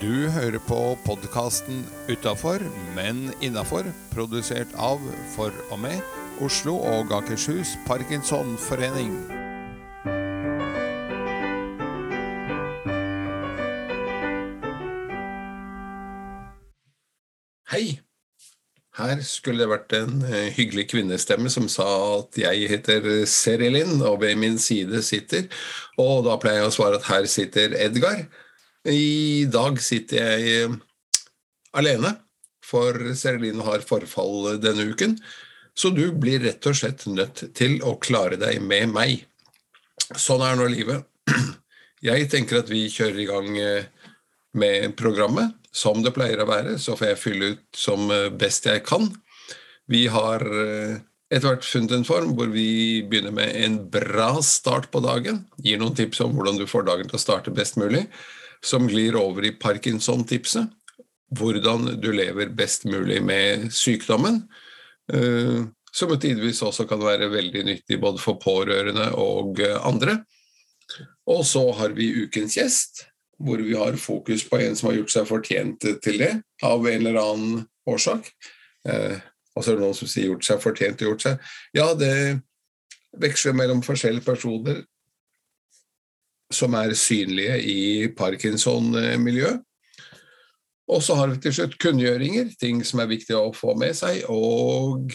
Du hører på podkasten Utafor, men innafor, produsert av, for og med, Oslo og Akershus Parkinsonforening. Hei! Her skulle det vært en eh, hyggelig kvinnestemme som sa at jeg heter Serilin, og ved min side sitter Og da pleier jeg å svare at her sitter Edgar. I dag sitter jeg eh, alene, for Serilin har forfall denne uken. Så du blir rett og slett nødt til å klare deg med meg. Sånn er nå livet. Jeg tenker at vi kjører i gang eh, med programmet som det pleier å være, så får jeg fylle ut som eh, best jeg kan. Vi har etter hvert funnet en form hvor vi begynner med en bra start på dagen. Gir noen tips om hvordan du får dagen til å starte best mulig. Som glir over i Parkinson-tipset. Hvordan du lever best mulig med sykdommen. Eh, som tidvis også kan være veldig nyttig både for pårørende og andre. Og så har vi ukens gjest hvor vi har fokus på en som har gjort seg fortjent til det, av en eller annen årsak. Eh, og så er det noen som sier 'gjort seg fortjent' og 'gjort seg' Ja, det veksler mellom forskjellige personer som er synlige i Parkinson-miljøet. Og så har vi til slutt kunngjøringer, ting som er viktig å få med seg, og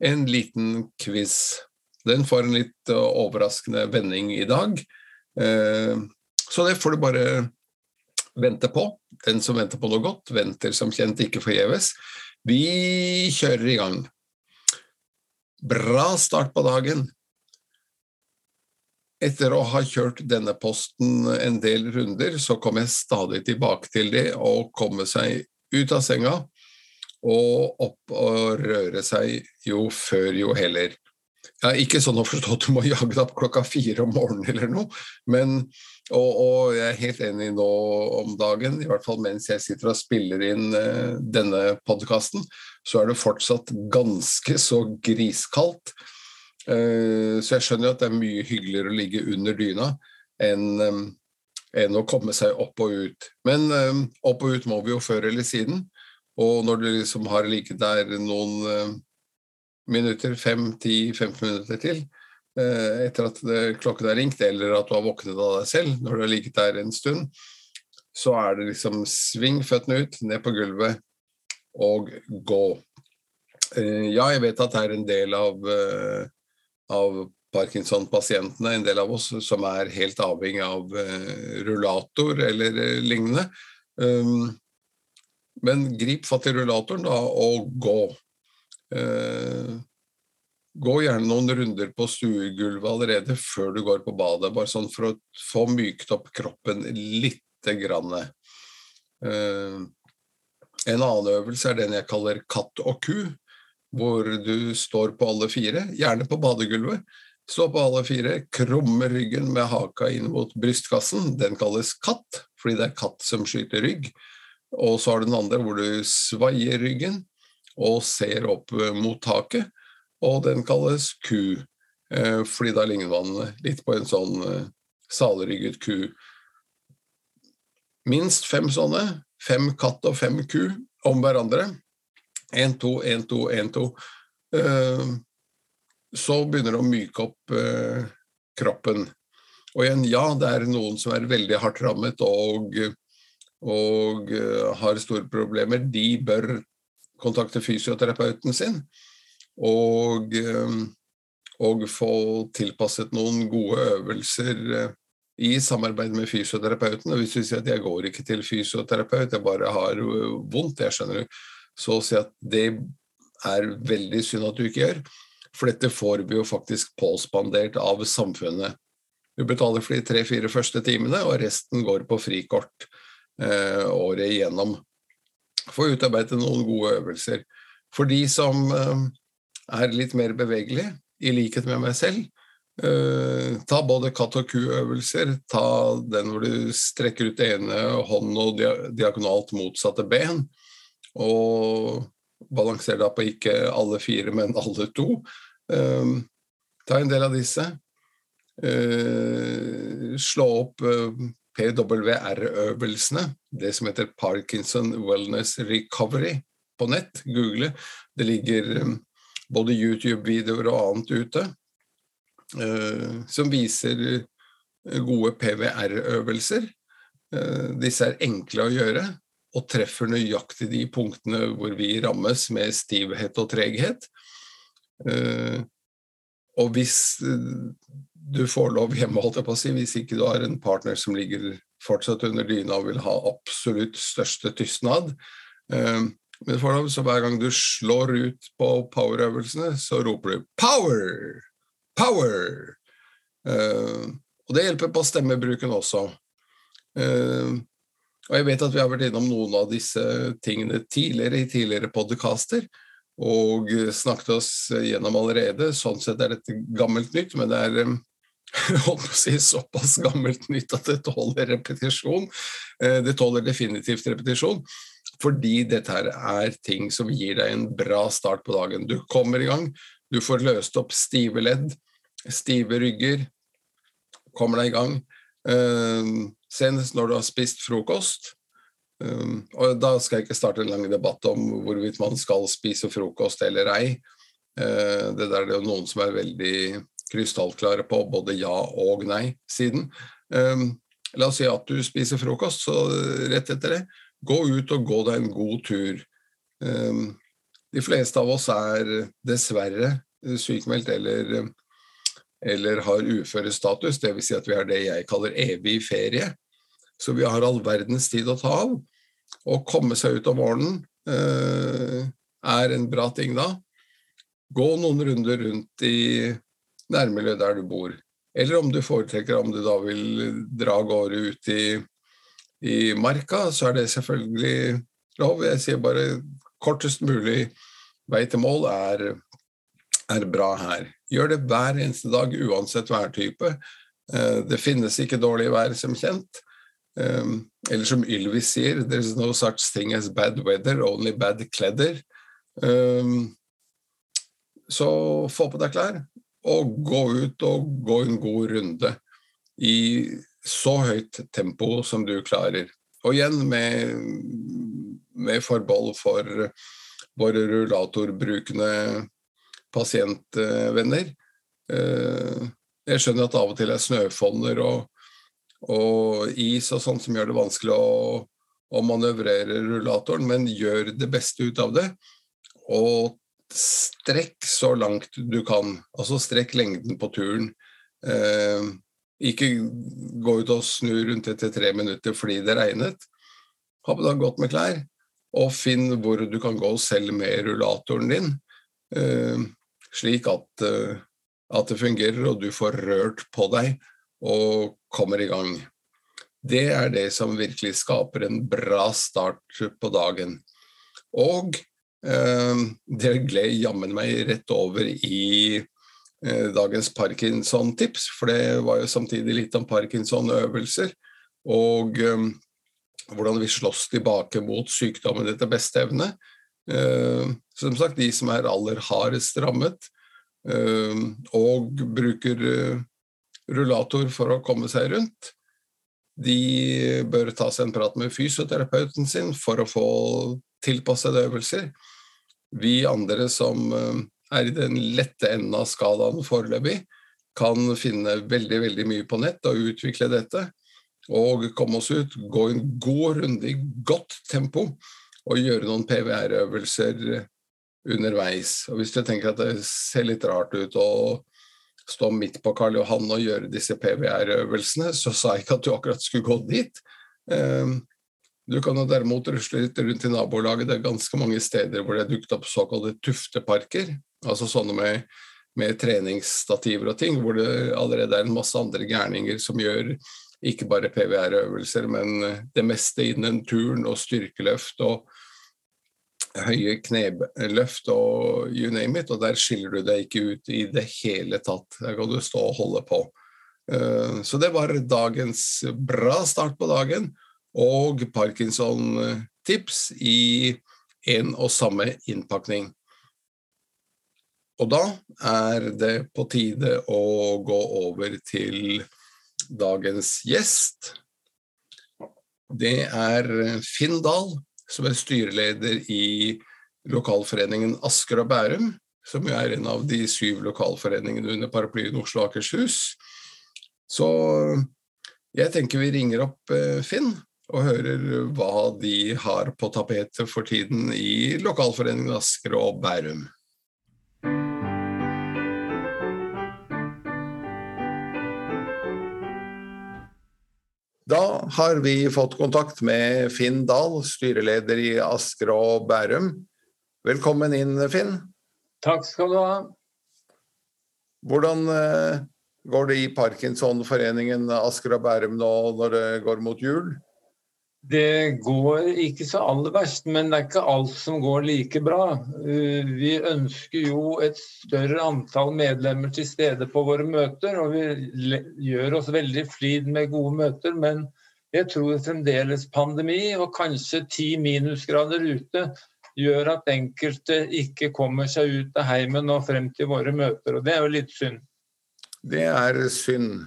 en liten quiz. Den får en litt overraskende vending i dag. Eh, så det får du bare vente på. Den som venter på noe godt, venter som kjent ikke forgjeves. Vi kjører i gang. Bra start på dagen. Etter å ha kjørt denne posten en del runder, så kom jeg stadig tilbake til det å komme seg ut av senga og opp og røre seg jo før jo heller. Ja, ikke sånn å forstå at du må jage deg opp klokka fire om morgenen eller noe, men og, og, jeg er helt enig nå om dagen, i hvert fall mens jeg sitter og spiller inn uh, denne podkasten, så er det fortsatt ganske så griskaldt. Uh, så jeg skjønner at det er mye hyggeligere å ligge under dyna enn, enn å komme seg opp og ut. Men opp og ut må vi jo før eller siden. Og når du liksom har ligget der noen minutter, fem, ti, 15 minutter til, Eh, etter at klokken er ringt, eller at du har våknet av deg selv når du har ligget der en stund, så er det liksom sving føttene ut, ned på gulvet og gå. Eh, ja, jeg vet at det er en del av, eh, av Parkinson-pasientene, en del av oss, som er helt avhengig av rullator eller lignende. Um, men grip fatt i rullatoren da, og gå. Gå gjerne noen runder på stuegulvet allerede før du går på badet, bare sånn for å få mykt opp kroppen lite grann. Uh, en annen øvelse er den jeg kaller katt og ku, hvor du står på alle fire, gjerne på badegulvet. Stå på alle fire, krumme ryggen med haka inn mot brystkassen. Den kalles katt, fordi det er katt som skyter rygg. Og så har du den andre hvor du svaier ryggen og ser opp mot taket og den kalles ku, eh, fordi da ligner man litt på en sånn salrygget salerygget ku. Minst fem sånne, fem katt og fem ku om hverandre. Én, to, én, to, én, to. Eh, så begynner det å myke opp kroppen. Og igjen, ja, det er noen som er veldig hardt rammet og, og har store problemer. De bør kontakte fysioterapeuten sin og, eh, og få tilpasset noen gode øvelser eh, i samarbeid med fysioterapeuten. Og hvis du sier at jeg går ikke til fysioterapeut, jeg bare har eh, vondt, jeg skjønner så å si at det er veldig synd at du ikke gjør. For dette får vi jo faktisk påspandert av samfunnet. Du betaler for de tre-fire første timene, og resten går på frikort eh, året igjennom. Få utarbeidet noen gode øvelser. For de som eh, er litt mer bevegelige, i likhet med meg selv. eh, ta både katt og ku-øvelser. Ta den hvor du strekker ut ene hånden og diagonalt motsatte ben. Og balanser da på ikke alle fire, men alle to. Um, ta en del av disse. Uh, slå opp PWR-øvelsene, det som heter Parkinson Wellness Recovery, på nett. Google. Det ligger um, både YouTube-videoer og annet ute uh, som viser uh, gode PVR-øvelser. Uh, disse er enkle å gjøre og treffer nøyaktig de punktene hvor vi rammes med stivhet og treghet. Og hvis du får lov hjemme, holdt jeg på å si, hvis ikke du har en partner som ligger fortsatt under dyna og vil ha absolutt største tystnad, men for så hver gang du slår ut på power-øvelsene, så roper du 'power'! Power! Og det hjelper på stemmebruken også. Uh, og jeg vet at vi har vært innom noen av disse tingene tidligere i tidligere podkaster og snakket oss gjennom allerede. Sånn sett er dette gammelt nytt, men det er holdt å si såpass gammelt nytt at det tåler repetisjon. Uh, det tåler definitivt repetisjon. Fordi dette her er ting som gir deg en bra start på dagen. Du kommer i gang, du får løst opp stive ledd, stive rygger, kommer deg i gang. Senest når du har spist frokost. Um, og da skal jeg ikke starte en lang debatt om hvorvidt man skal spise frokost eller ei. Uh, det der er det jo noen som er veldig krystallklare på både ja og nei-siden. Um, la oss si at du spiser frokost, så rett etter det gå ut og gå deg en god tur. Um, de fleste av oss er dessverre sykemeldt eller, eller har uførestatus, dvs. Si at vi har det jeg kaller evig ferie. Så vi har all verdens tid å ta av. Å komme seg ut om morgenen eh, er en bra ting da. Gå noen runder rundt i nærmiljøet der du bor. Eller om du foretrekker om du da vil dra av gårde ut i i marka, så er det selvfølgelig lov. Jeg sier bare kortest mulig vei til mål er, er bra her. Gjør det hver eneste dag, uansett værtype. Eh, det finnes ikke dårlig vær, som kjent. Eh, eller som Ylvis sier, there's no such thing as bad weather, only bad kledder. Um, så få på deg klær, og gå ut og gå en god runde i så høyt tempo som du klarer. Og igjen med, med forbehold for våre rullatorbrukende pasientvenner. Eh, jeg skjønner at av og til er snøfonner og, og is og sånt som gjør det vanskelig å, å manøvrere rullatoren, men gjør det beste ut av det. Og strekk så langt du kan. Altså strekk lengden på turen. Eh, ikke gå ut og snu rundt etter tre minutter fordi det regnet. Ha på deg godt med klær, og finn hvor du kan gå selv med rullatoren din, eh, slik at, uh, at, det fungerer og du får rørt på deg og kommer i gang. Det er det som virkelig skaper en bra start på dagen. Og eh, det gled jammen meg rett over i Eh, dagens Parkinson-tips, for det var jo samtidig litt om Parkinson-øvelser. Og eh, hvordan vi slåss tilbake mot sykdommen etter beste evne. Uh, som sagt, de som er aller hardest rammet uh, og bruker uh, rullator for å komme seg rundt, de bør ta seg en prat med fysioterapeuten sin for å få tilpassede øvelser. Vi andre som er i den lette enden av skalaen foreløpig. Kan finne veldig veldig mye på nett og utvikle dette. Og komme oss ut, gå en god runde i godt tempo og gjøre noen PVR-øvelser underveis. Og Hvis du tenker at det ser litt rart ut å stå midt på Karl Johan og gjøre disse PVR-øvelsene, så sa jeg ikke at du akkurat skulle gå dit. Ehm, du kan jo derimot rusle litt rundt i nabolaget. Det er ganske mange steder hvor det er dukket opp såkalte tufteparker. Altså sånne med, med treningsstativer og ting, hvor det allerede er en masse andre gærninger som gjør ikke bare PVR-øvelser, men det meste innen turn og styrkeløft og høye kneløft og you name it, og der skiller du deg ikke ut i det hele tatt. Der kan du stå og holde på. Eh, så det var dagens bra start på dagen og Parkinson-tips i en og samme innpakning. Og da er det på tide å gå over til dagens gjest. det er Finn Dahl, som er styreleder i lokalforeningen Asker og Bærum, som jo er en av de syv lokalforeningene under paraplyen Oslo og Akershus. Så jeg tenker vi ringer opp eh, Finn og hører hva de har på tapetet for tiden i lokalforeningen Asker og Bærum. Da har vi fått kontakt med Finn Dahl, styreleder i Asker og Bærum. Velkommen inn, Finn. Takk skal du ha. Hvordan eh, går det i Parkinsonforeningen Asker og Bærum nå når det går mot jul? Det går ikke så aller verst, men det er ikke alt som går like bra. Eh, vi ønsker jo et større antall medlemmer til stede på våre møter, og vi gjør oss veldig flid med gode møter. Men jeg tror fremdeles pandemi og kanskje ti minusgrader ute gjør at enkelte ikke kommer seg ut av heimen og frem til våre møter, og det er jo litt synd. Det er synd.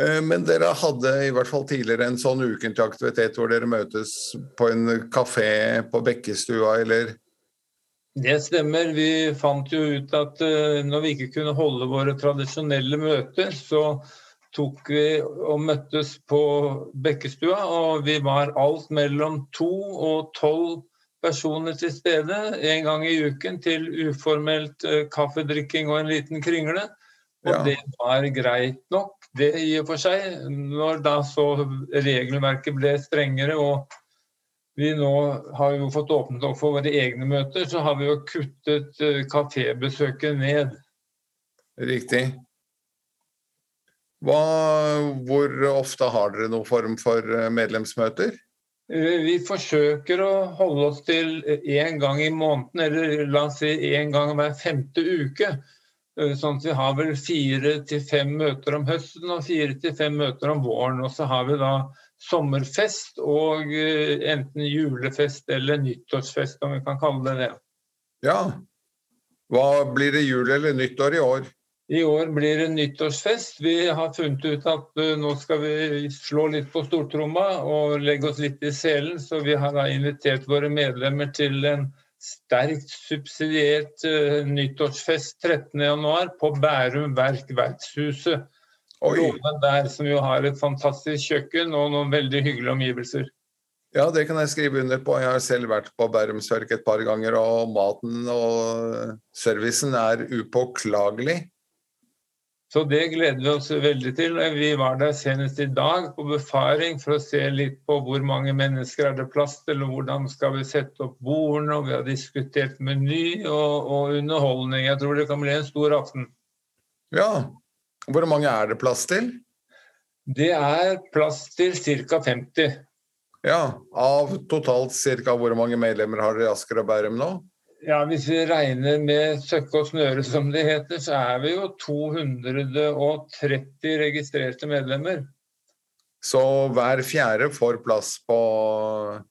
Eh, men dere hadde i hvert fall tidligere en sånn ukentlig aktivitet hvor dere møtes på en kafé på Bekkestua, eller? Det stemmer. Vi fant jo ut at eh, når vi ikke kunne holde våre tradisjonelle møter, så tok vi og møttes på Bekkestua. Og vi var alt mellom to og tolv personer til stede en gang i uken til uformelt eh, kaffedrikking og en liten kringle. Og ja. det var greit nok det i og for seg. Når da så regelverket ble strengere og vi nå har jo fått åpnet opp for våre egne møter, så har vi jo kuttet eh, kafébesøket ned. Riktig. Hva, hvor ofte har dere noen form for eh, medlemsmøter? Eh, vi forsøker å holde oss til én gang i måneden, eller la oss si én gang hver femte uke. Eh, sånn at vi har vel fire til fem møter om høsten og fire til fem møter om våren. Og så har vi da sommerfest og eh, enten julefest eller nyttårsfest, om vi kan kalle det det. Ja. Hva blir det jul eller nyttår i år? I år blir det nyttårsfest. Vi har funnet ut at uh, nå skal vi slå litt på stortromma og legge oss litt i selen, så vi har da invitert våre medlemmer til en sterkt subsidiert uh, nyttårsfest 13.1 på Bærum Verk Verkshuset. Låven der som jo har et fantastisk kjøkken og noen veldig hyggelige omgivelser. Ja, det kan jeg skrive under på. Jeg har selv vært på Bærumsverk et par ganger, og maten og servicen er upåklagelig. Så det gleder vi oss veldig til. Vi var der senest i dag på befaring for å se litt på hvor mange mennesker er det plass til, og hvordan skal vi sette opp bordene. og Vi har diskutert meny og, og, underholdning. Jeg tror det kan bli en stor aften. Ja. Hvor mange er det plass til? Det er plass til ca. 50. Ja. Av totalt ca. hvor mange medlemmer har dere i Asker og Bærum nå? Ja, Hvis vi regner med søkke og snøre, som det heter, så er vi jo 230 registrerte medlemmer. Så hver fjerde får plass på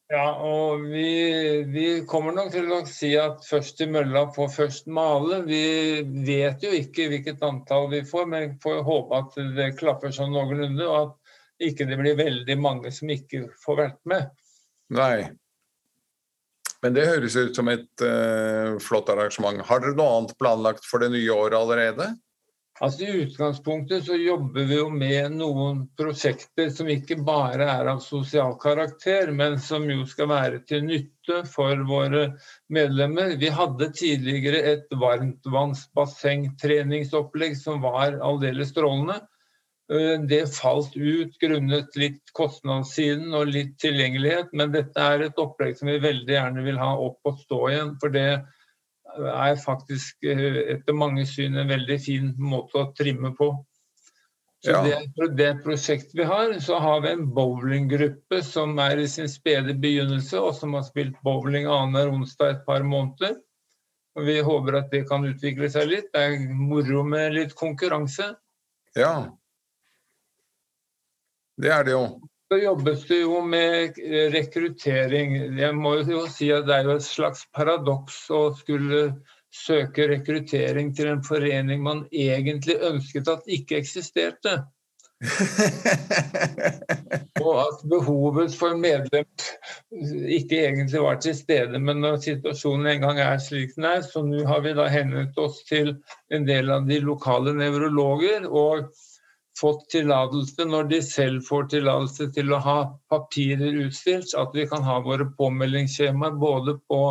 Ja, og vi, vi, kommer nok til å si at først i mølla får først male. Vi vet jo ikke hvilket antall vi får, men får håpe at det klapper sånn noenlunde, og at ikke det blir veldig mange som ikke får vært med. Nei. Men det høres ut som et uh, flott arrangement. Har dere noe annet planlagt for det nye året allerede? Altså I utgangspunktet så jobber vi jo med noen prosjekter som ikke bare er av sosial karakter, men som jo skal være til nytte for våre medlemmer. Vi hadde tidligere et varmtvannsbassengtreningsopplegg som var aldeles strålende. Eh, det falt ut grunnet litt kostnadssiden og litt tilgjengelighet, men dette er et opplegg som vi veldig gjerne vil ha opp og stå igjen. For det er faktisk eh, etter mange syn en veldig fin måte å trimme på. Så ja. det, det prosjektet vi har, så har vi en bowlinggruppe som er i sin spede begynnelse, og som har spilt bowling annenhver onsdag et par måneder. Og vi håper at det kan utvikle seg litt. Det er moro med litt konkurranse. Ja, det er det jo. Så jobbes det jo med rekruttering. Jeg må jo si at Det er jo et slags paradoks å skulle søke rekruttering til en forening man egentlig ønsket at ikke eksisterte. Og at behovet for medlem ikke egentlig var til stede. Men når situasjonen en gang er slik den er, så nå har vi da henvendt oss til en del av de lokale nevrologer. og fått tillatelse, når de selv får tillatelse til å ha papirer utstilt, at vi kan ha våre påmeldingsskjemaer både på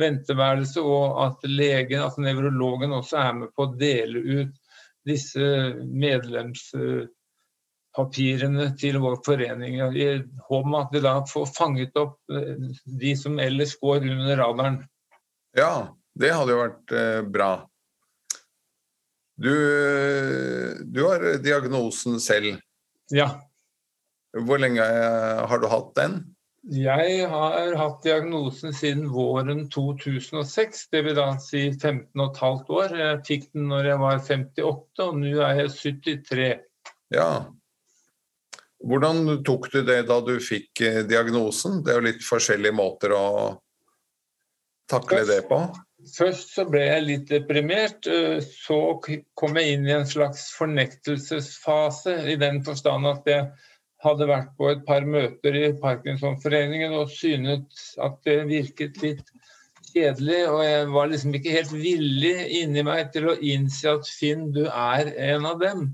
venteværelset og at legen, altså nevrologen, også er med på å dele ut disse medlemspapirene til vår forening. I håp om at vi da får fanget opp eh, de som ellers går under radaren. Ja, det hadde jo vært eh, bra. Du, du, har diagnosen selv. Ja. Hvor lenge eh, har du hatt den? Jeg har hatt diagnosen siden våren 2006, det vil da si 15 15,5 år. Jeg fikk den når jeg var 58, og nå er jeg 73. Ja, hvordan tok du det da du fikk eh, diagnosen? Det er jo litt forskjellige måter å takle det på. Først så ble jeg litt deprimert. Eh, så kom jeg inn i en slags fornektelsesfase, i den forstand at jeg hadde vært på et par møter i Parkinsonforeningen og synet at det virket litt kjedelig. Og jeg var liksom ikke helt villig inni meg til å innse at Finn, du er en av dem.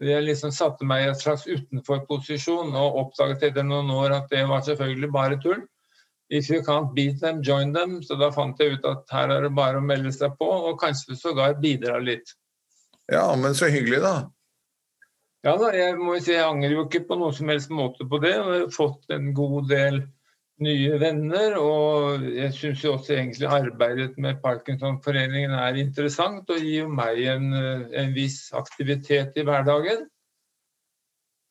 Jeg liksom satte meg i en slags utenforposisjon og oppdaget etter noen år at det var selvfølgelig bare tull. If you can't beat them, join them. Så da fant jeg ut at her er det bare å melde seg på, og kanskje sågar bidra litt. Ja, men så hyggelig, da. Ja da, jeg må si jeg angrer jo ikke på noen som helst måte på det. Jeg har fått en god del nye venner. Og jeg syns også egentlig arbeidet med Parkinsonforeningen er interessant og gir meg en, en viss aktivitet i hverdagen.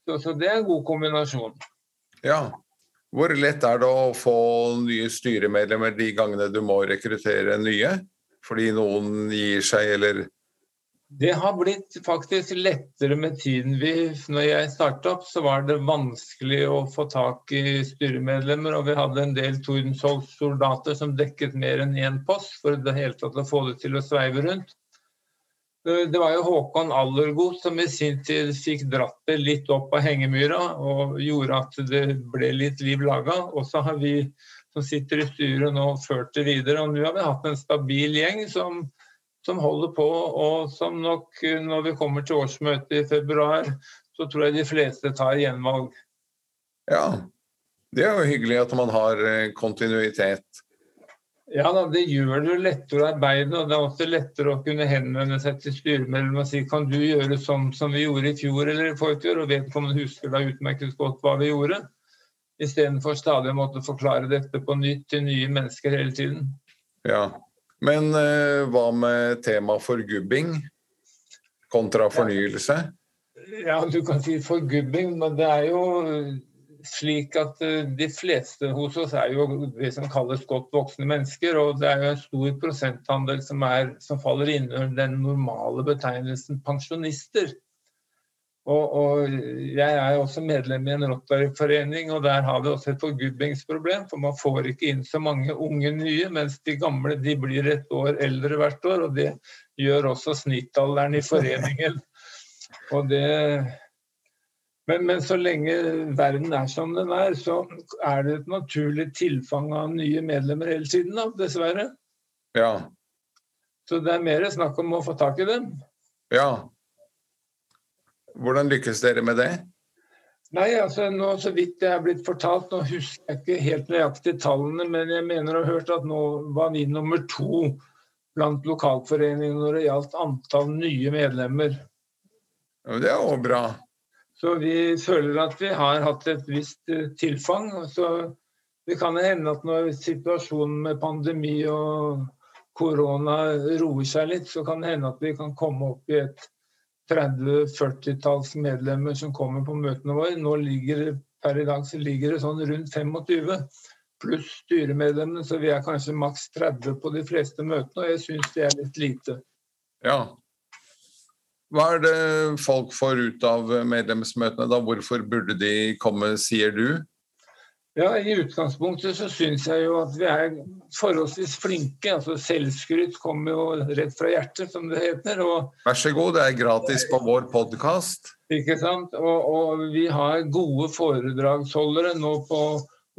Så, så, det er en god kombinasjon. Ja. Hvor lett er det å få nye styremedlemmer de gangene du må rekruttere nye? Fordi noen gir seg, eller det har blitt faktisk lettere med tiden. Vi, når jeg startet opp, så var det vanskelig å få tak i styremedlemmer. Og vi hadde en del Tordenskjold-soldater som dekket mer enn én post for det hele tatt å få det til å sveive rundt. Det var jo Håkon Allergodt som i sin tid fikk dratt det litt opp av hengemyra og gjorde at det ble litt liv laga. Og så har vi som sitter i styret nå ført det videre. Og nå har vi hatt en stabil gjeng som som holder på, og som nok når vi kommer til årsmøtet i februar, så tror jeg de fleste tar gjenvalg. Ja, det er jo hyggelig at man har eh, kontinuitet. Ja, det gjør det lettere å arbeide, og det er også lettere å kunne henvende seg til styremedlem og si kan du gjøre sånn som vi gjorde i fjor eller i forfjor, og vedkommende husker da utmerket godt hva vi gjorde. Istedenfor stadig å måtte forklare dette på nytt til nye mennesker hele tiden. Ja, men uh, hva med tema forgubbing kontra fornyelse? Ja, du kan si forgubbing, men det er jo slik at eh, de fleste hos oss er jo det som kalles godt voksne mennesker. Og det er jo en stor prosentandel som, er, som faller innunder den normale betegnelsen pensjonister. Og, og, jeg er også medlem i en Rotary-forening, og der har vi også et forgubbingsproblem. For man får ikke inn så mange unge nye, mens de gamle de blir et år eldre hvert år. Og det gjør også snittalderen i foreningen. Og det men, men, så lenge verden er som den er, så er det et naturlig tilfang av nye medlemmer hele tiden, da, dessverre. Ja. Så det er mer snakk om å få tak i dem. Ja, hvordan lykkes dere med det? Nei, altså nå Så vidt jeg er blitt fortalt, nå husker jeg ikke helt nøyaktig tallene, men jeg mener å ha hørt at nå var vi nummer to blant lokalforeningene når det gjaldt antall nye medlemmer. Ja, det er òg bra. Så vi føler at vi har hatt et visst eh, tilfang. Så det kan hende at når situasjonen med pandemi og korona roer seg litt, så kan det hende at vi kan komme opp i et 30-40-talls medlemmer som kommer på møtene våre. Nå ligger det, per i dag ligger det sånn rundt 25 pluss styremedlemmene, så vi er kanskje maks 30 på de fleste møtene, og jeg syns det er litt lite. Ja. Hva er det folk får ut av medlemsmøtene, da? Hvorfor burde de komme, sier du? Ja, I utgangspunktet så syns jeg jo at vi er forholdsvis flinke. altså Selvskryt kommer jo rett fra hjertet, som det heter. og Vær så god, det er gratis på vår podkast. Ikke sant? Og, og, vi har gode foredragsholdere. Nå på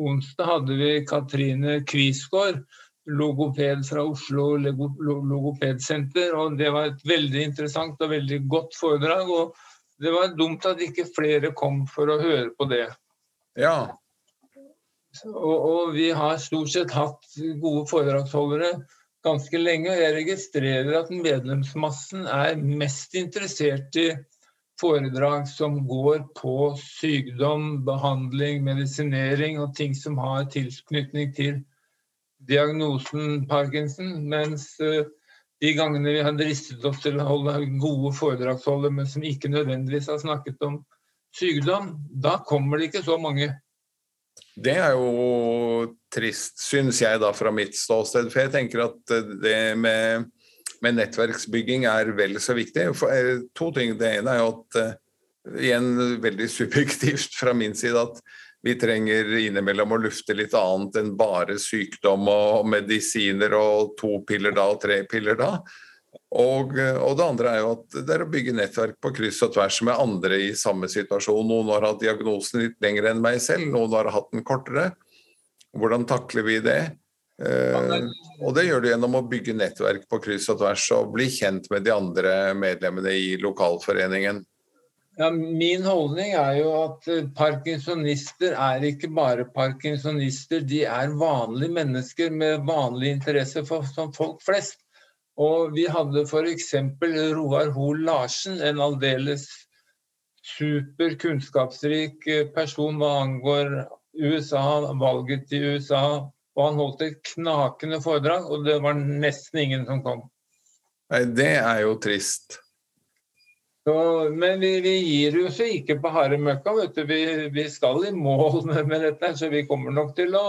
onsdag hadde vi Katrine Kvisgaard, logoped fra Oslo logopedsenter. og Det var et veldig interessant og veldig godt foredrag. og Det var dumt at ikke flere kom for å høre på det. Ja, og, og, vi har stort sett hatt gode foredragsholdere ganske lenge. Og jeg registrerer at medlemsmassen er mest interessert i foredrag som går på sykdom, behandling, medisinering og ting som har tilknytning til diagnosen Parkinson. Mens uh, de gangene vi har dristet oss til å holde gode foredragsholdere, men som ikke nødvendigvis har snakket om sykdom, da kommer det ikke så mange. Det er jo trist, syns jeg da fra mitt ståsted. For jeg tenker at det med, med nettverksbygging er vel så viktig. For, eh, to ting. Det ene er jo at igjen veldig subjektivt fra min side at vi trenger innimellom å lufte litt annet enn bare sykdom og medisiner og to piller da og tre piller da. Og, og, det andre er jo at det er å bygge nettverk på kryss og tvers med andre i samme situasjon. Noen har hatt diagnosen litt lenger enn meg selv, noen har hatt den kortere. Hvordan takler vi det? Eh, og det gjør du gjennom å bygge nettverk på kryss og tvers og bli kjent med de andre medlemmene i lokalforeningen. Ja, min holdning er jo at eh, parkinsonister er ikke bare parkinsonister, de er vanlige mennesker med vanlig interesse for, som folk flest. Og vi hadde f.eks. Roar Hoel Larsen, en aldeles super kunnskapsrik eh, person hva angår USA, valget i USA. Og han holdt et knakende foredrag, og det var nesten ingen som kom. Nei, det er jo trist. Så, men vi, vi, gir oss ikke på harde møkka. Vi, vi, skal i mål med, med, dette, så vi kommer nok til å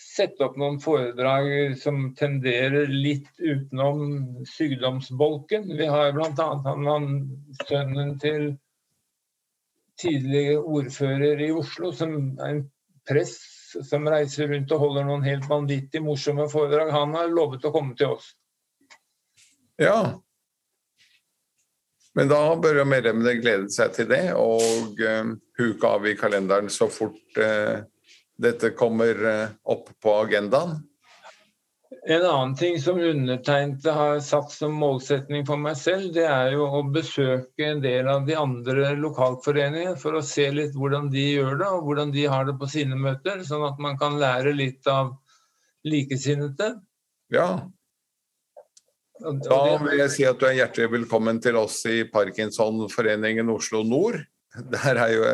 sette opp noen foredrag som tenderer litt utenom sykdomsbolken. Vi har bl.a. Han, sønnen til tidligere ordfører i Oslo, som er en prest som reiser rundt og holder noen helt vanvittig morsomme foredrag. Han har lovet å komme til oss. Ja. Men da bør jo medlemmene glede seg til det, og uh, huke av i kalenderen så fort uh, dette kommer uh, opp på agendaen? En annen ting som undertegnede har satt som målsetning for meg selv, det er jo å besøke en del av de andre lokalforeningene for å se litt hvordan de gjør det, og hvordan de har det på sine møter, sånn at man kan lære litt av likesinnede. Ja. Da vil jeg si at du er hjertelig velkommen til oss i Parkinsonforeningen Oslo Nord. Der er jo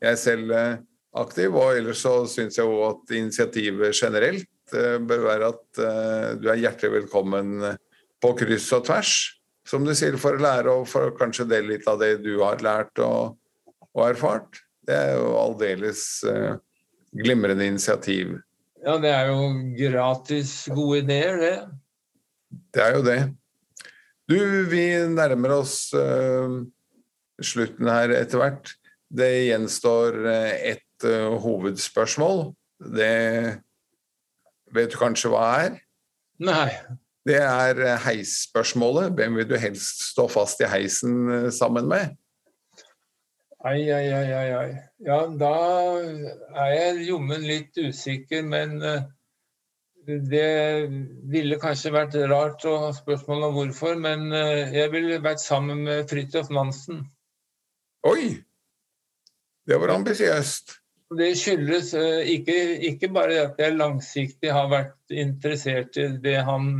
jeg selv eh, aktiv. Og ellers så syns jeg òg at initiativet generelt eh, bør være at eh, du er hjertelig velkommen på kryss og tvers, som du sier, for å lære og for kanskje dele litt av det du har lært og, og erfart. Det er jo aldeles glimrende initiativ. Ja, det er jo gratis gode ideer, det. Det er jo det. Du, vi nærmer oss uh, slutten her etter hvert. Det gjenstår ett uh, hovedspørsmål. Det vet du kanskje hva er? Nei. Det er heisspørsmålet. Hvem vil du helst stå fast i heisen uh, sammen med? Ai, ai, ai, ai. Ja, da er jeg jommen litt usikker, men det ville kanskje vært rart å ha spørsmål om hvorfor, men jeg ville vært sammen med Fridtjof Nansen. Oi! Det var ambisiøst. Det skyldes eh, ikke, ikke, bare at jeg langsiktig har vært interessert i det han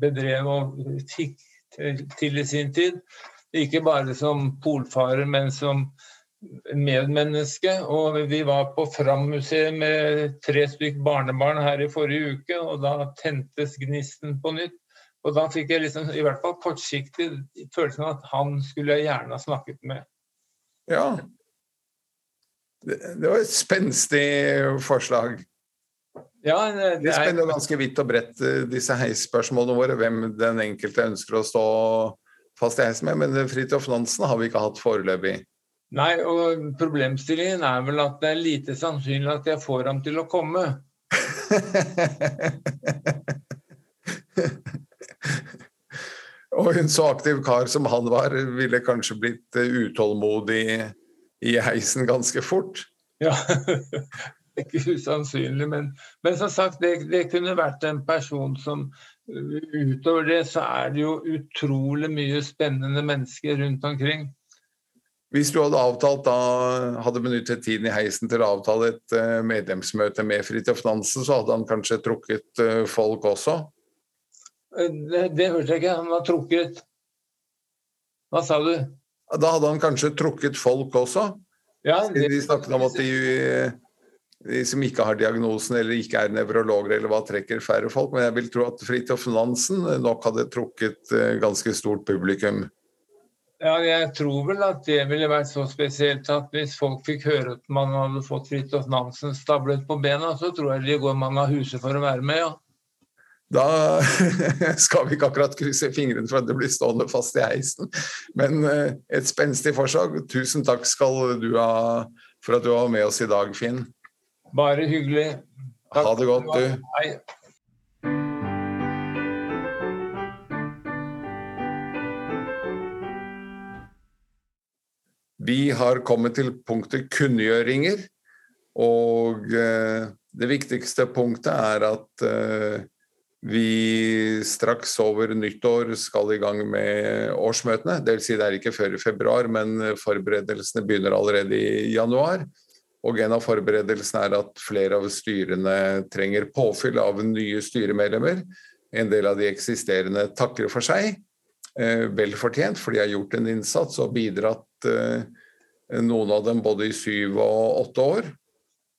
bedrev og fikk til i sin tid. Ikke bare som polfarer, men som medmenneske. Og vi var på Fram-museet med tre stykk barnebarn her i forrige uke, og da tentes gnisten på nytt. Og da fikk jeg liksom, i hvert fall kortsiktig følelsen av at han skulle jeg gjerne ha snakket med. Ja, det, var et spenstig forslag. Ja, det, det spenner jo ganske vidt og bredt, eh, disse heisspørsmålene våre. Hvem den enkelte ønsker å stå fast i heisen med. Men Fridtjof Nansen har vi ikke hatt foreløpig. Nei, og problemstillingen er vel at det er lite sannsynlig at jeg får ham til å komme. og en så aktiv kar som han var, ville kanskje blitt eh, utålmodig i heisen ganske fort. Ja, ikke usannsynlig. Men, men som sagt, det, det, kunne vært en person som Utover det så er det jo utrolig mye spennende mennesker rundt omkring. Hvis du hadde avtalt da, hadde benyttet tiden i heisen til å avtale et uh, medlemsmøte med Fridtjof Nansen, så hadde han kanskje trukket uh, folk også? Det, det hørte jeg ikke. Han var trukket Hva sa du? Da hadde han kanskje trukket folk også? Ja, det... De snakket om at de, de, som ikke har diagnosen eller ikke er nevrologer eller hva, trekker færre folk. Men jeg vil tro at Fridtjof Nansen nok hadde trukket eh, ganske stort publikum. Ja, jeg tror vel at det ville vært så spesielt at hvis folk fikk høre at man hadde fått Fridtjof Nansen stablet på bena, så tror jeg de går mange av huset for å være med, ja. Da skal vi ikke akkurat krysse fingrene for at det blir stående fast i heisen. Men eh, et spenstig forslag. Tusen takk skal du ha for at du var med oss i dag, Finn. Bare hyggelig. Takk. Ha det godt, du. Hei. Vi har kommet til punktet kunngjøringer. Og eh, det viktigste punktet er at eh, vi straks over nyttår skal i gang med årsmøtene. Dvs. Si det er ikke før i februar, men forberedelsene begynner allerede i januar. Og en av forberedelsene er at flere av styrene trenger påfyll av nye styremedlemmer. En del av de eksisterende takker for seg. Eh, vel fortjent, for de har gjort en innsats og bidratt noen av dem både i syv og åtte år.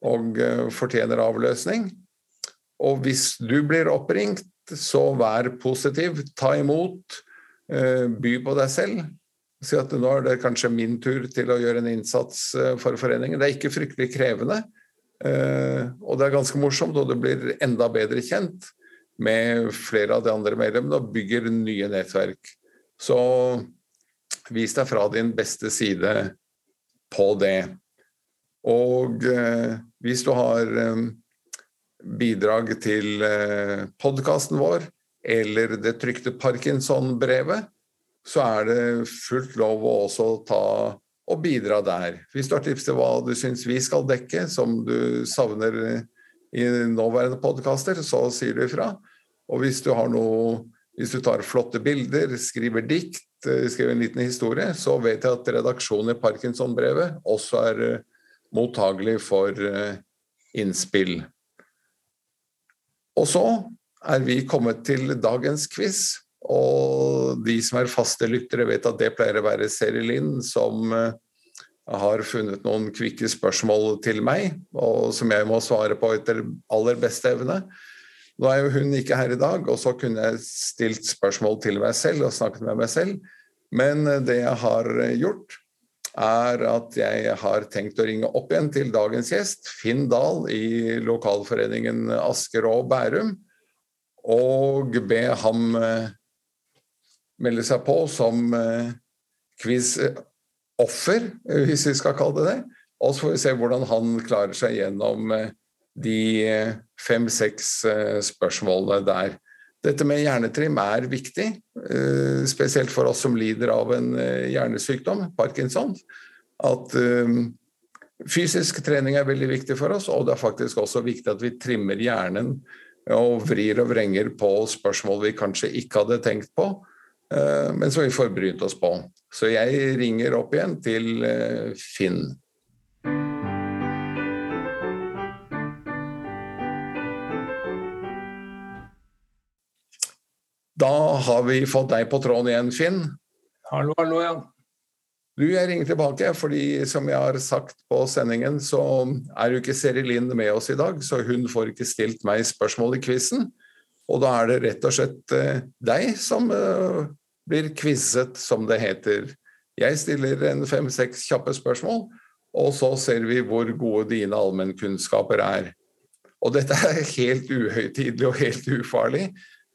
Og eh, fortjener avløsning. Og hvis du blir oppringt, så vær positiv, ta imot, eh, by på deg selv. Si at nå er det kanskje min tur til å gjøre en innsats eh, for foreningen. Det er ikke fryktelig krevende, eh, og det er ganske morsomt, og du blir enda bedre kjent med flere av de andre medlemmene og bygger nye nettverk. Så vis deg fra din beste side på det. Og hvis du har bidrag til eh, podkasten vår eller det trykte Parkinson-brevet, så er det fullt lov å også ta og bidra der. Hvis du har tips til hva du syns vi skal dekke, som du savner i nåværende podkaster, så sier du ifra. Og hvis du har noe hvis du tar flotte bilder, skriver dikt, eh, skriver en liten historie, så vet jeg at redaksjonen i Parkinson-brevet også er eh, mottagelig for innspill. Og så er vi kommet til dagens quiz. Og de som er faste lyttere, vet at det pleier å være Seri Linn som eh, har funnet noen kvikke spørsmål til meg, og som jeg må svare på etter aller beste evne. Nå er jo hun ikke her i dag, og så kunne jeg stilt spørsmål til meg selv og snakket med meg selv. Men eh, det jeg har gjort, er at jeg har tenkt å ringe opp igjen til dagens gjest, Finn Dahl i lokalforeningen Asker og Bærum, og be ham eh, melde seg på som eh, quiz-offer, hvis vi skal kalle det det. Og så får vi se hvordan han klarer seg gjennom de fem-seks spørsmålene der. Dette med hjernetrim er viktig, eh, spesielt for oss som lider av en eh, hjernesykdom, Parkinson. At eh, fysisk trening er veldig viktig for oss, og det er faktisk også viktig at vi trimmer hjernen og vrir og vrenger på spørsmål vi kanskje ikke hadde tenkt på, men som vi får brynt oss på. Så jeg ringer opp igjen til Finn. Da har vi fått deg på tråden igjen, Finn. Hallo, hallo, ja. Du, jeg ringer tilbake, fordi som jeg har sagt på sendingen, så er jo ikke Seri Lind med oss i dag, så hun får ikke stilt meg spørsmål i quizen. Og da er det rett og slett eh, deg som eh, blir quizet, som det heter. Jeg stiller en fem-seks kjappe spørsmål, og så ser vi hvor gode dine allmennkunnskaper er. Og dette er helt uhøytidelig og helt ufarlig,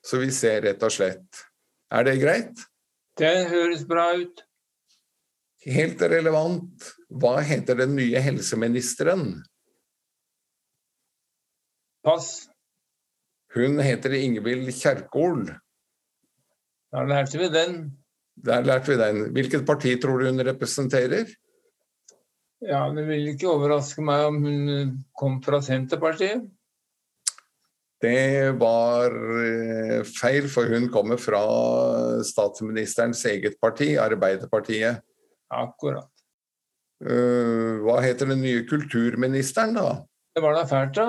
så vi ser rett og slett. Er det greit? Det høres bra ut. Helt relevant. Hva heter den nye helseministeren? Pass. Hun heter Ingvild Kjerkol. Da lærte vi den. Der lærte vi den. Hvilket parti tror du hun representerer? Ja, Det vil ikke overraske meg om hun kom fra Senterpartiet. Det var eh, feil, for hun kommer fra statsministerens eget parti, Arbeiderpartiet. Akkurat. Eh, hva heter den nye kulturministeren, da? Det var da fælt, da.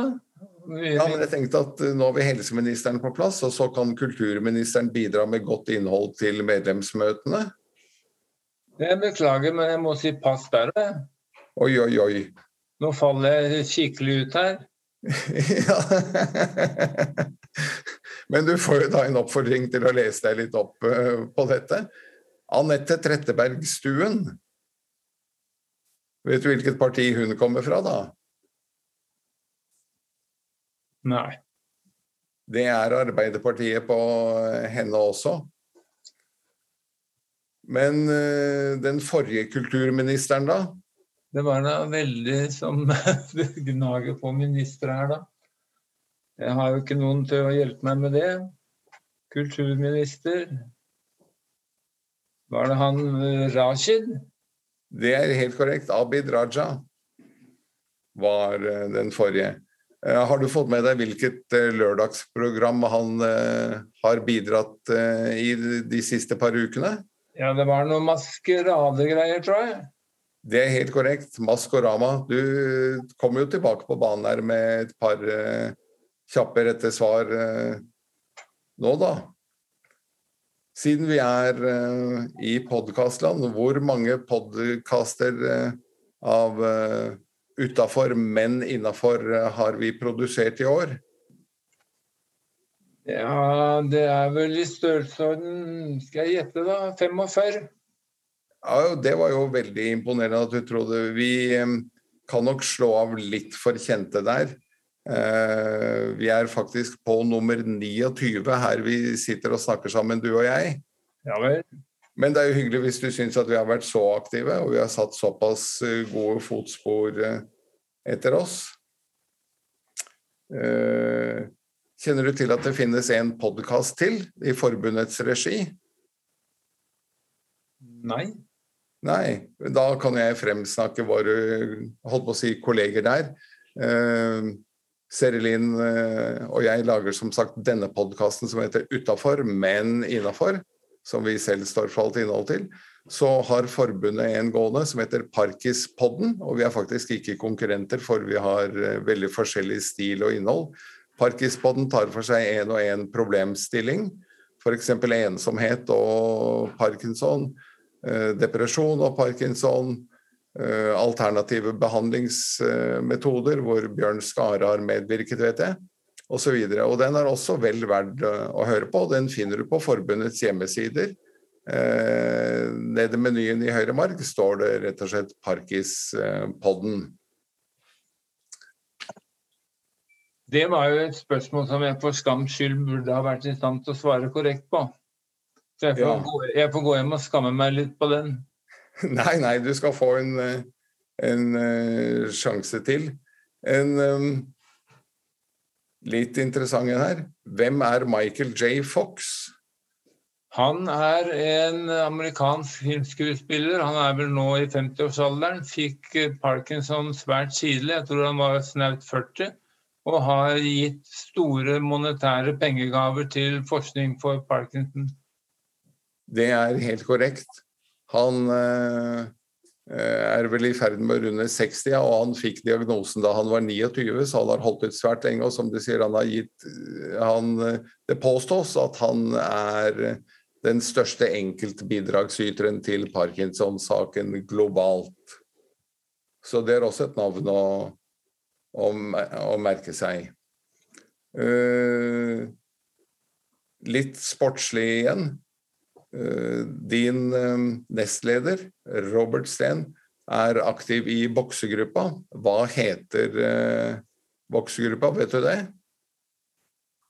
Vi, Ja, men jeg tenkte at eh, Nå har vi helseministeren på plass, og så kan kulturministeren bidra med godt innhold til medlemsmøtene. jeg beklager, men jeg må si pass der. Oi, oi, oi. Nå faller jeg skikkelig ut her. Ja. Men du får jo da en oppfordring til å lese deg litt opp eh, på dette. Anette Trettebergstuen. Vet du hvilket parti hun kommer fra, da? Nei. Det er Arbeiderpartiet på henne også. Men eh, den forrige kulturministeren, da? Det var da veldig som gnager på ministre her, da. Jeg har jo ikke noen til å hjelpe meg med det. Kulturminister. Var det han eh, Rashid? Det er helt korrekt. Abid Raja var eh, den forrige. Eh, Har du fått med deg hvilket lørdagsprogram han har bidratt i de siste par ukene? Ja, det var noen maskeradegreier, tror jeg. Det er helt korrekt. Maskorama. Du kommer jo tilbake på banen her med et par uh, kjappe rette svar uh, nå, da. Siden vi er uh, i podkastland, hvor mange podkaster av utafor, men innafor har vi produsert i år? Ja, det er vel i størrelsesorden Skal jeg gjette, da? 45? Ja, Det var jo veldig imponerende at du trodde. Vi eh, kan nok slå av litt for kjente der. Eh, vi er faktisk på nummer 29 her vi sitter og snakker sammen, du og jeg. Ja vel. Men det er jo hyggelig hvis du syns at vi har vært så aktive, og vi har satt såpass eh, gode fotspor etter oss. Kjenner du til at det finnes en podkast til i forbundets regi? Nei. Nei, da kan jeg fremsnakke våre holdt på å si, kolleger der. Eh, eh, og jeg lager som sagt denne podkasten som heter Utafor, men innafor, som vi selv står for alt innhold til. Så har forbundet en gående som heter Parkispodden, og vi er faktisk ikke konkurrenter, for vi har eh, veldig forskjellig stil og innhold. Parkispodden tar for seg en og en problemstilling, f.eks. ensomhet og parkinson depresjon og parkinson, eh, alternative behandlingsmetoder, hvor Bjørn Skare har medvirket, vet jeg, osv. Den er også vel verd eh, å høre på. Den finner du på forbundets hjemmesider. Eh, Nede i menyen i høyre mark står det rett og slett Parkispodden. Det var jo et spørsmål som jeg for skams skyld burde ha vært i stand til å svare korrekt på. Så jeg får, Ja. gå, jeg får gå hjem og skamme meg litt på den. Nei, nei, du skal få en, eh, en uh, sjanse til. En um, litt interessant en her. Hvem er Michael J. Fox? Han er en amerikansk filmskuespiller. Han er vel nå i 50-årsalderen. Fikk eh, parkinson svært tidlig, jeg tror han var snaut 40. Og har gitt store monetære pengegaver til forskning for parkinson. Det er helt korrekt. Han eh, er vel i ferd med å runde 60, og han fikk diagnosen da han var 29, så han har holdt ut svært lenge. Og som du sier, han har gitt han, Det påstås at han er den største enkeltbidragsyteren til Parkinson-saken globalt. Så det er også et navn å, å, å merke seg. Uh, litt sportslig igjen. Eh, Din eh, nestleder, Robert Steen, er aktiv i boksegruppa. Hva heter eh, boksegruppa, vet du det?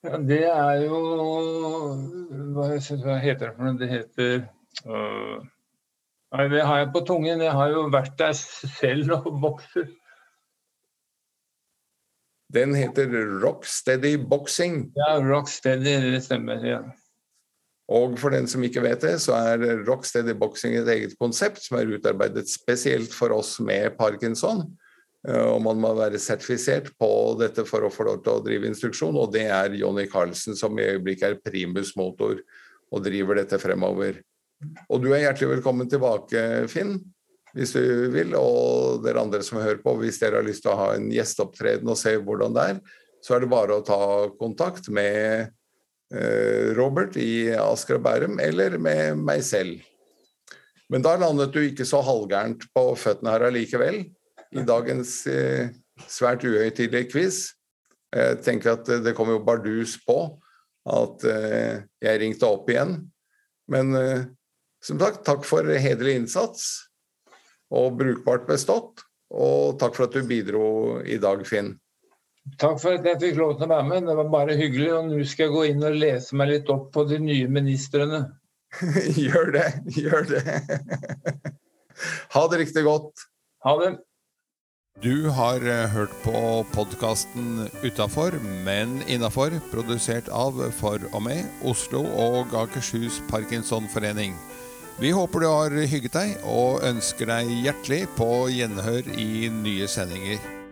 Ja, det er jo Hva heter det for noe? Det heter Nei, Det har jeg på tungen. Jeg har jo vært der selv og bokser. Den heter Rocksteady Boxing. Ja, Rocksteady, det stemmer. ja. Og for den som ikke vet det, så er Rocksteady Boxing et eget konsept som er utarbeidet spesielt for oss med parkinson. Eh, og man må være sertifisert på dette for å få lov til å drive instruksjon, og det er Jonny Carlsen som i øyeblikket er primus motor og driver dette fremover. Og du er hjertelig velkommen tilbake, Finn, hvis du vil. Og dere andre som hører på, hvis dere har lyst til å ha en gjesteopptreden og se hvordan det er, så er det bare å ta kontakt med Robert i Asker og Bærum, eller med meg selv. Men da landet du ikke så halvgærent på føttene her allikevel, i dagens eh, svært uhøytidelige quiz. Jeg tenker at det kom jo bardus på at eh, jeg ringte opp igjen. Men eh, som sagt, takk for hederlig innsats og brukbart bestått. Og takk for at du bidro i dag, Finn. Takk for at jeg fikk lov til å være med. Det var bare hyggelig. Og nå skal jeg gå inn og lese meg litt opp på de nye ministrene. gjør det. Gjør det. ha det riktig godt. Ha det. Du har eh, hørt på podkasten Utafor, men innafor, produsert av, for og med, Oslo og Akershus Parkinsonforening. Vi håper du har hygget deg, og ønsker deg hjertelig på gjenhør i nye sendinger.